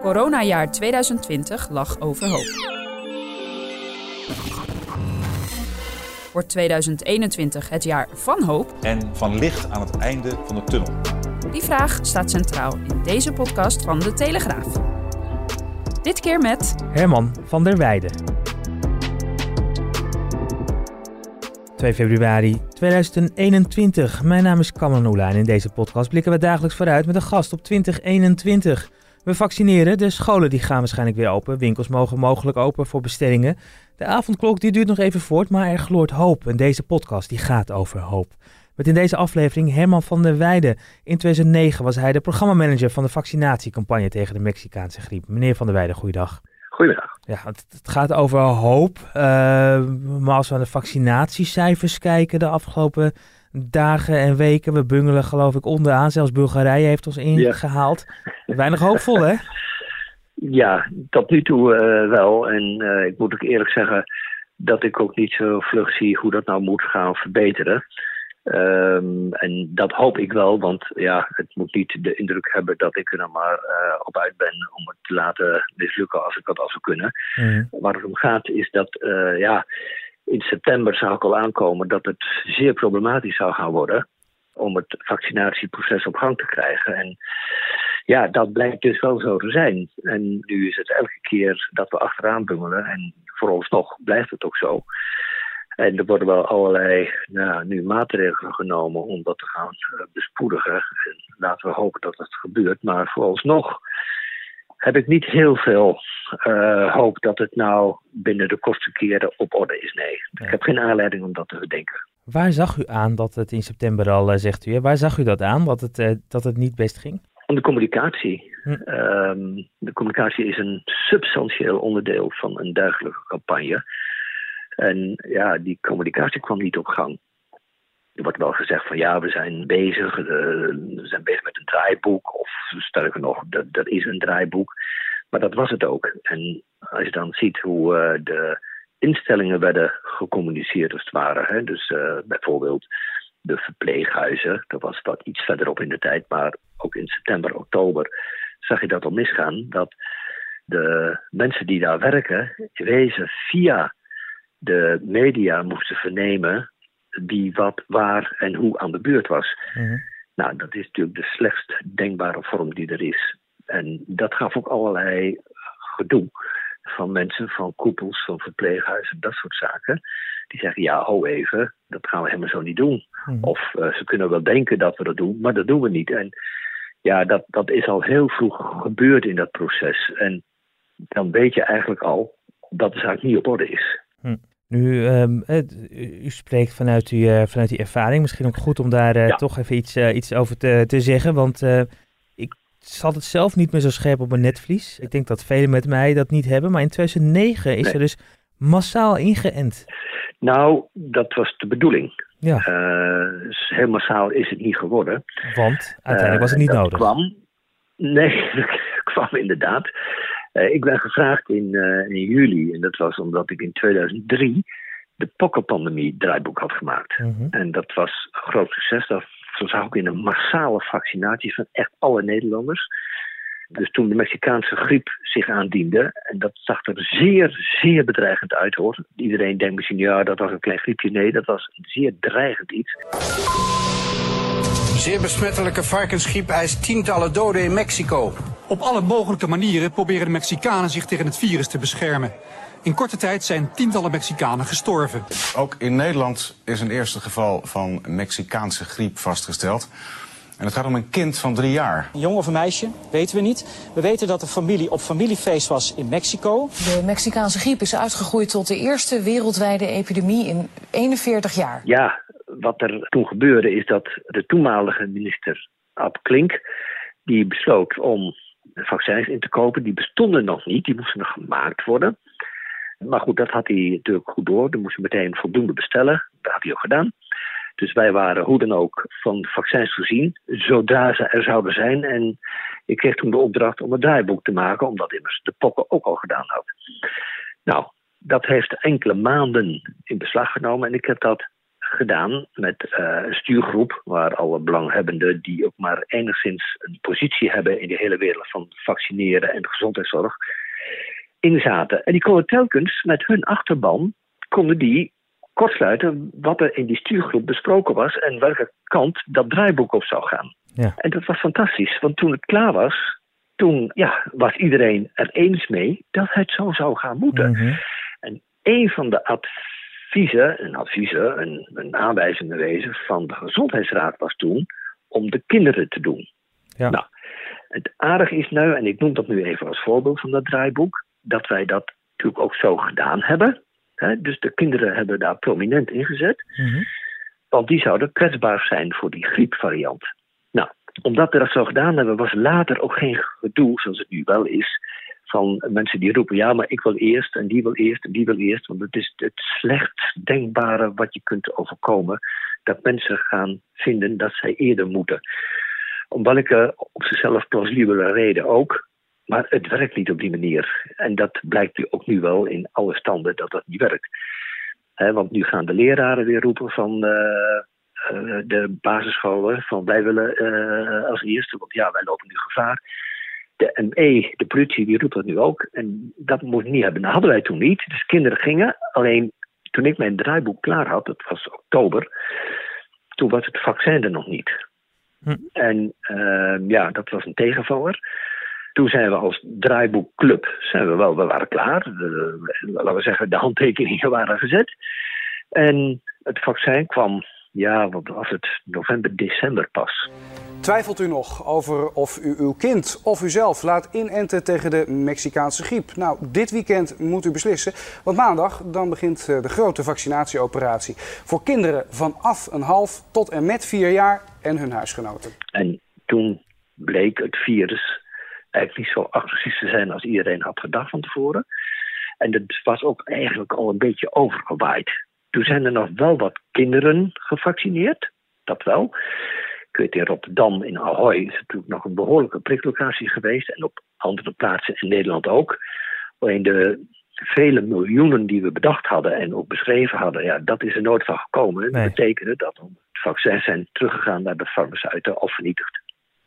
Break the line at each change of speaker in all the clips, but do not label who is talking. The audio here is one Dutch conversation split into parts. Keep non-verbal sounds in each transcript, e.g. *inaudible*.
Coronajaar 2020 lag overhoop. Wordt 2021 het jaar van hoop?
en van licht aan het einde van de tunnel.
Die vraag staat centraal in deze podcast van De Telegraaf. Dit keer met
Herman van der Weijden. 2 februari 2021. Mijn naam is Cameron Oela en in deze podcast blikken we dagelijks vooruit met een gast op 2021. We vaccineren, de scholen die gaan waarschijnlijk weer open, winkels mogen mogelijk open voor bestellingen. De avondklok die duurt nog even voort, maar er gloort hoop en deze podcast die gaat over hoop. Met in deze aflevering Herman van der Weijden. In 2009 was hij de programmamanager van de vaccinatiecampagne tegen de Mexicaanse griep. Meneer van der Weijden, goeiedag.
Goedemiddag.
Ja, het, het gaat over hoop. eh, maar als we naar de vaccinatiecijfers kijken de afgelopen dagen en weken, we bungelen geloof ik onderaan. Zelfs Bulgarije heeft ons ingehaald. Weinig hoopvol, hè? *laughs*
Ja, tot nu toe eh, wel. En eh, ik moet ook eerlijk zeggen dat ik ook niet zo vlug zie hoe dat nou moet gaan verbeteren. Ehm, en dat hoop ik wel, want ja, het moet niet de indruk hebben dat ik er maar eh, op uit ben om het te laten mislukken als ik dat al zou kunnen.
Mhm.
Waar het om gaat is dat, ja, in september zou ik al aankomen dat het zeer problematisch zou gaan worden om het vaccinatieproces op gang te krijgen. En ja, dat blijkt dus wel zo te zijn. En nu is het elke keer dat we achteraan bungelen en vooralsnog blijft het ook zo. En er worden wel allerlei nou, nu maatregelen genomen om dat te gaan eh, bespoedigen. En laten we hopen dat dat gebeurt. Maar vooralsnog heb ik niet heel veel eh, hoop dat het nou binnen de kortste keren op orde is. Nee, ik heb geen aanleiding om dat te bedenken.
Waar zag u aan dat het in september al, eh, zegt u, hè? waar zag u dat aan, dat het, eh, dat het niet best ging?
Om de communicatie.
Hm.
Ehm, de communicatie is een substantieel onderdeel van een dergelijke campagne. En ja, die communicatie kwam niet op gang. Er wordt wel gezegd van ja, we zijn bezig, eh, we zijn bezig met een draaiboek. Of sterker nog, er, er is een draaiboek. Maar dat was het ook. En als je dan ziet hoe eh, de instellingen werden gecommuniceerd als het ware. Hè? Dus eh, bijvoorbeeld de verpleeghuizen, dat was wat iets verderop in de tijd. Maar ook in september, oktober zag je dat al misgaan. Dat de mensen die daar werken, in wezen via de media moesten vernemen wie wat, waar en hoe aan de beurt was.
Mhm.
Nou, dat is natuurlijk de slechtst denkbare vorm die er is. En dat gaf ook allerlei gedoe van mensen, van koepels, van verpleeghuizen, dat soort zaken. Die zeggen, ja, ho even, dat gaan we helemaal zo niet doen.
Mhm.
Of eh, ze kunnen wel denken dat we dat doen, maar dat doen we niet. En ja, dat, dat is al heel vroeg gebeurd in dat proces. En dan weet je eigenlijk al dat de zaak niet op orde is.
Nu, ehm, het- u u spreekt vanuit, uw, eh, vanuit die ervaring. Misschien ook goed om daar eh,
Ja.
toch even iets, eh, iets over te, te zeggen. Want ik zat het zelf niet meer zo scherp op mijn netvlies. Ik denk dat velen met mij dat niet hebben. Maar in 2009 is
Nee.
er dus massaal ingeënt.
Nou, dat was de bedoeling.
Ja,
heel massaal is het niet geworden.
want uiteindelijk was het niet
dat
nodig.
Kwam, nee, *laughs* dat kwam inderdaad. Eh, ik ben gevraagd in, eh, in juli, en dat was omdat ik in 2003 de pokkenpandemie draaiboek had gemaakt.
Mhm.
En dat was een groot succes. Dat zag ook in een massale vaccinatie van echt alle Nederlanders. Dus toen de Mexicaanse griep zich aandiende, en dat zag er zeer, zeer bedreigend uit hoor. Iedereen denkt misschien, ja, dat was een klein griepje. Nee, dat was een zeer dreigend iets.
Zeer besmettelijke varkensgriep eist tientallen doden in Mexico.
Op alle mogelijke manieren proberen de Mexicanen zich tegen het virus te beschermen. In korte tijd zijn tientallen Mexicanen gestorven.
Ook in Nederland is een eerste geval van Mexicaanse griep vastgesteld. En het gaat om een kind van drie jaar.
Een jongen of een meisje, weten we niet. We weten dat de familie op familiefeest was in Mexico.
De Mexicaanse griep is uitgegroeid tot de eerste wereldwijde epidemie in 41 jaar.
Ja, wat er toen gebeurde is dat de toenmalige minister Ab Klink, die besloot om vaccins in te kopen. Die bestonden nog niet, die moesten nog gemaakt worden. Maar goed, dat had hij natuurlijk goed door. Er moesten meteen voldoende bestellen. Dat had hij ook gedaan. Dus wij waren hoe dan ook van vaccins voorzien, zodra ze er zouden zijn. En ik kreeg toen de opdracht om een draaiboek te maken, omdat immers de pokken ook al gedaan had. Nou, dat heeft enkele maanden in beslag genomen en ik heb dat gedaan met uh, een stuurgroep waar alle belanghebbenden die ook maar enigszins een positie hebben in de hele wereld van vaccineren en de gezondheidszorg in zaten. En die konden telkens met hun achterban konden die kortsluiten wat er in die stuurgroep besproken was en welke kant dat draaiboek op zou gaan. Ja. En dat was fantastisch, want toen het klaar was, toen ja, was iedereen er eens mee dat het zo zou gaan moeten. Mhm. En een van de adviezen, een adviezen, een, een aanwijzende wezen van de Gezondheidsraad was toen om de kinderen te doen. Ja. Nou, het aardige is nu, en ik noem dat nu even als voorbeeld van dat draaiboek, dat wij dat natuurlijk ook zo gedaan hebben. dus de kinderen hebben daar prominent ingezet. Mm Want die zouden kwetsbaar zijn voor die griepvariant. Nou, omdat we dat zo gedaan hebben, was later ook geen gedoe, zoals het nu wel is, van mensen die roepen: ja, maar ik wil eerst en die wil eerst en die wil eerst. Want het is het slecht denkbare wat je kunt overkomen, dat mensen gaan vinden dat zij eerder moeten. Om welke op zichzelf plausibele reden ook, maar het werkt niet op die manier. En dat blijkt ook nu wel in alle standen dat dat niet werkt. want nu gaan de leraren weer roepen van uh, uh, de basisscholen: van wij willen uh, als eerste, want ja, wij lopen nu gevaar. De ME, de politie, die roept dat nu ook. En dat moet niet hebben. Dat hadden wij toen niet. Dus kinderen gingen. Alleen toen ik mijn draaiboek klaar had, dat was oktober, toen was het vaccin er nog niet. Hm. En ja, dat was een tegenvaller. Toen zijn we als draaiboekclub, zijn we wel, we waren klaar. De, laten we zeggen, de handtekeningen *laughs* waren gezet. En het vaccin kwam, ja, wat was het, november, december pas.
Twijfelt u nog over of u uw kind of uzelf laat inenten tegen de Mexicaanse griep? Nou, dit weekend moet u beslissen, want maandag dan begint eh, de grote vaccinatieoperatie voor kinderen vanaf een half tot en met vier jaar en hun huisgenoten.
En toen bleek het virus eigenlijk niet zo agressief te zijn als iedereen had gedacht van tevoren. En dat was ook eigenlijk al een beetje overgewaaid. Toen zijn er nog wel wat kinderen gevaccineerd, dat wel. Ik weet in Rotterdam, in Ahoy, is natuurlijk nog een behoorlijke priklocatie geweest. En op andere plaatsen in Nederland ook. Alleen de vele miljoenen die we bedacht hadden en ook beschreven hadden, ja, dat is er nooit van gekomen. Dat betekende dat het vaccins zijn teruggegaan naar de farmaceuten of vernietigd.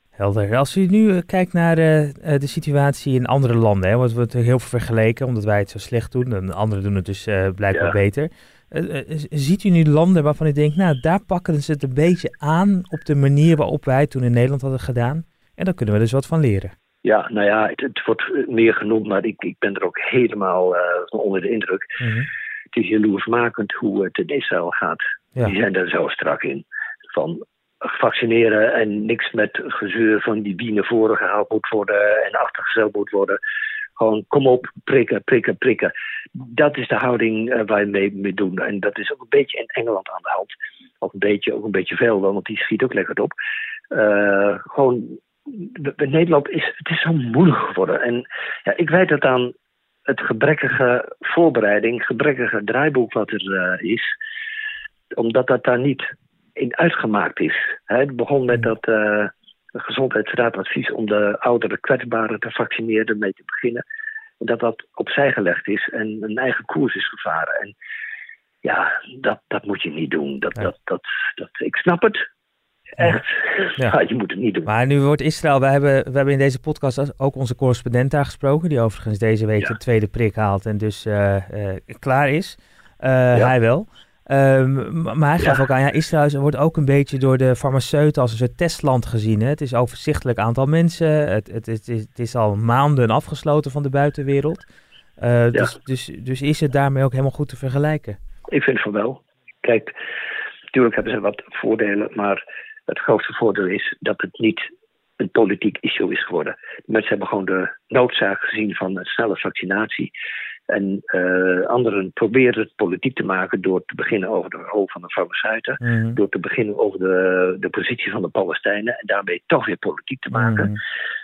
Helder. Als u nu eh, kijkt naar uh, de situatie in andere landen, hè, wordt het heel veel vergeleken, omdat wij het zo slecht doen en anderen doen het dus uh, blijkbaar beter. Ziet u nu landen waarvan u denkt, nou daar pakken ze het een beetje aan op de manier waarop wij toen in Nederland hadden gedaan? En dan kunnen we dus wat van leren.
Ja, nou ja, het, het wordt meer genoemd, maar ik, ik ben er ook helemaal onder de indruk. Mm -hmm. Het is jaloersmakend hoe het in Israël gaat. Die zijn er zo strak in. Van vaccineren en niks met gezeur van die wie naar voren gehaald moet worden en achtergesteld moet worden. Gewoon kom op, prikken, prikken, prikken. Dat is de houding uh, waar we mee, mee doen. En dat is ook een beetje in Engeland aan de hand. Of een beetje, ook een beetje veel, want die schiet ook lekker op. Uh, gewoon, in Nederland is het is zo moeilijk geworden. En ja, ik weet dat aan het gebrekkige voorbereiding, gebrekkige draaiboek wat er uh, is. Omdat dat daar niet in uitgemaakt is. Het begon met dat uh, gezondheidsraadadvies om de oudere kwetsbaren te vaccineren mee te beginnen. En dat dat opzij gelegd is en een eigen koers is gevaren. En ja, dat, dat moet je niet doen. Dat, dat, dat, dat, ik snap het. Echt. Ja. *laughs* je moet het niet doen.
Maar nu wordt Israël, we hebben, we hebben in deze podcast ook onze correspondent daar gesproken, die overigens deze week de tweede prik haalt en dus uh, uh, klaar is. Hij wel. Um, maar hij gaf ook aan, ja, Israël wordt ook een beetje door de farmaceuten als een soort testland gezien. Hè? Het is overzichtelijk aantal mensen. Het, het, het, is, het is al maanden afgesloten van de buitenwereld. Uh, dus, dus, dus is het daarmee ook helemaal goed te vergelijken?
Ik vind van wel. Kijk, natuurlijk hebben ze wat voordelen, maar het grootste voordeel is dat het niet een politiek issue is geworden. mensen hebben gewoon de noodzaak gezien van een snelle vaccinatie. En uh, anderen proberen het politiek te maken door te beginnen over de rol van de farmaceuten.
Mhm.
Door te beginnen over de, de positie van de Palestijnen. En daarmee toch weer politiek te maken.
Mhm.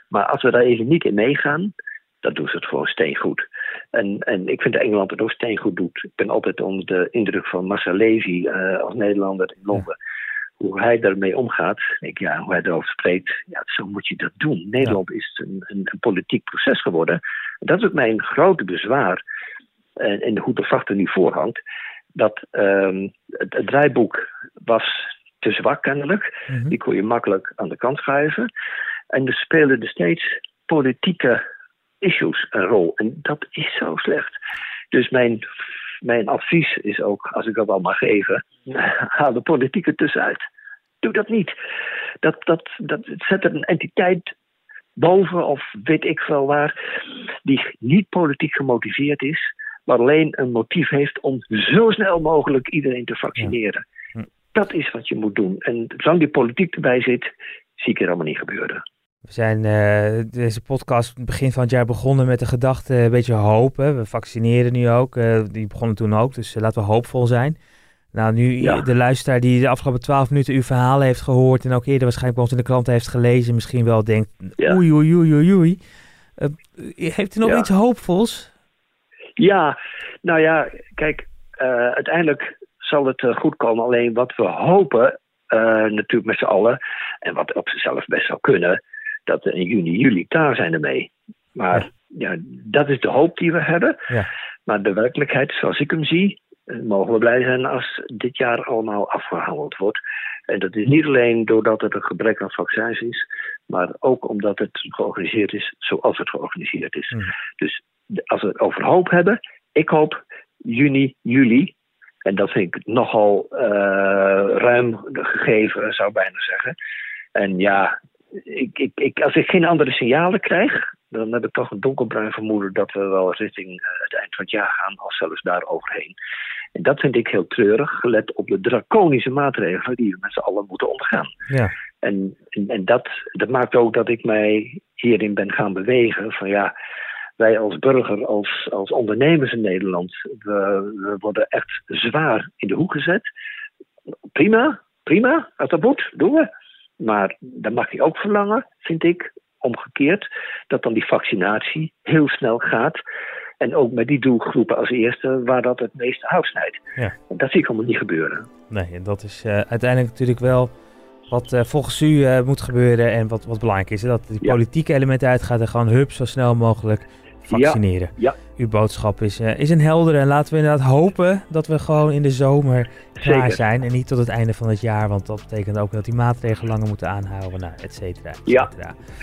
Maar als we daar even niet in meegaan, dan doen ze het gewoon steengoed. En, en ik vind dat Engeland het ook steengoed doet. Ik ben altijd onder de indruk van Massa Levy uh, als Nederlander in Londen. Hoe hij daarmee omgaat, ik, ja, hoe hij erover spreekt, ja, zo moet je dat doen. Nederland is een, een, een, politiek proces geworden. En dat is ook mijn grote bezwaar. En, en hoe de vracht er nu voorhangt. Dat um, het, het draaiboek was te zwak kennelijk.
Mhm.
Die kon je makkelijk aan de kant schuiven. En er spelen er steeds politieke issues een rol. En dat is zo slecht. Dus mijn, mijn advies is ook, als ik dat al mag geven, *laughs* haal de politiek er tussenuit. Doe dat niet. Dat, dat, dat zet er een entiteit boven, of weet ik veel waar, die niet politiek gemotiveerd is, maar alleen een motief heeft om zo snel mogelijk iedereen te vaccineren.
Ja.
Dat is wat je moet doen. En zolang die politiek erbij zit, zie ik het allemaal niet gebeuren.
We zijn uh, deze podcast begin van het jaar begonnen met de gedachte een beetje hoop. Hè. We vaccineren nu ook. Uh, die begonnen toen ook, dus uh, laten we hoopvol zijn. Nou, nu
Ja.
de luisteraar die de afgelopen twaalf minuten uw verhaal heeft gehoord en ook eerder waarschijnlijk bij ons in de krant heeft gelezen, misschien wel denkt,
Ja.
oei, oei, oei, oei, oei. Heeft u nog
Ja.
iets hoopvols?
Ja, nou ja, kijk, uh, uiteindelijk zal het uh, goed komen. Alleen wat we hopen, uh, natuurlijk met z'n allen, en wat op zichzelf best zou kunnen, dat we in juni, juli klaar zijn ermee. Maar ja. dat is de hoop die we hebben.
Ja.
Maar de werkelijkheid, zoals ik hem zie, eh, mogen we blij zijn als dit jaar allemaal afgehandeld wordt. En dat is niet alleen doordat er een gebrek aan vaccins is, maar ook omdat het georganiseerd is zoals het georganiseerd is.
Mhm.
Dus als we het over hoop hebben, ik hoop juni, juli. En dat vind ik nogal uh, ruim gegeven, zou ik bijna zeggen. En ja, ik, ik, ik, als ik geen andere signalen krijg, dan heb ik toch een donkerbruin vermoeden dat we wel richting uh, het eind van het jaar gaan, of zelfs daar overheen. En dat vind ik heel treurig, gelet op de draconische maatregelen die we met z'n allen moeten ondergaan.
Ja.
En, en, en dat, dat maakt ook dat ik mij hierin ben gaan bewegen. Van ja, wij als burger, als, als ondernemers in Nederland, we, we worden echt zwaar in de hoek gezet. Prima, prima, als dat moet, doen we. Maar dan mag je ook verlangen, vind ik, omgekeerd, dat dan die vaccinatie heel snel gaat. En ook met die doelgroepen als eerste waar dat het meeste hout snijdt.
Ja.
Dat zie ik allemaal niet gebeuren.
Nee, en dat is uh, uiteindelijk natuurlijk wel wat uh, volgens u uh, moet gebeuren en wat, wat belangrijk is. Hè? Dat die
Ja.
politieke element uitgaat en gewoon hup zo snel mogelijk vaccineren.
Ja,
Uw boodschap is, uh, is een heldere en laten we inderdaad hopen dat we gewoon in de zomer klaar
Zeker.
zijn. En niet tot het einde van het jaar, want dat betekent ook dat die maatregelen langer moeten aanhouden, nou, et cetera. et
Ja.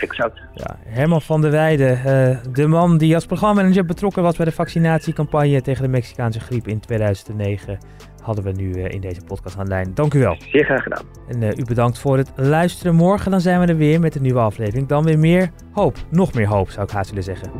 exact.
Ja, Herman van der Weijden, uh, de man die als programmamanager betrokken was bij de vaccinatiecampagne tegen de Mexicaanse griep in 2009, hadden we nu uh, in deze podcast aan de lijn. Dank u wel.
Zeer graag gedaan.
En uh, u bedankt voor het luisteren. Morgen dan zijn we er weer met een nieuwe aflevering. Dan weer meer hoop. Nog meer hoop zou ik haast willen zeggen.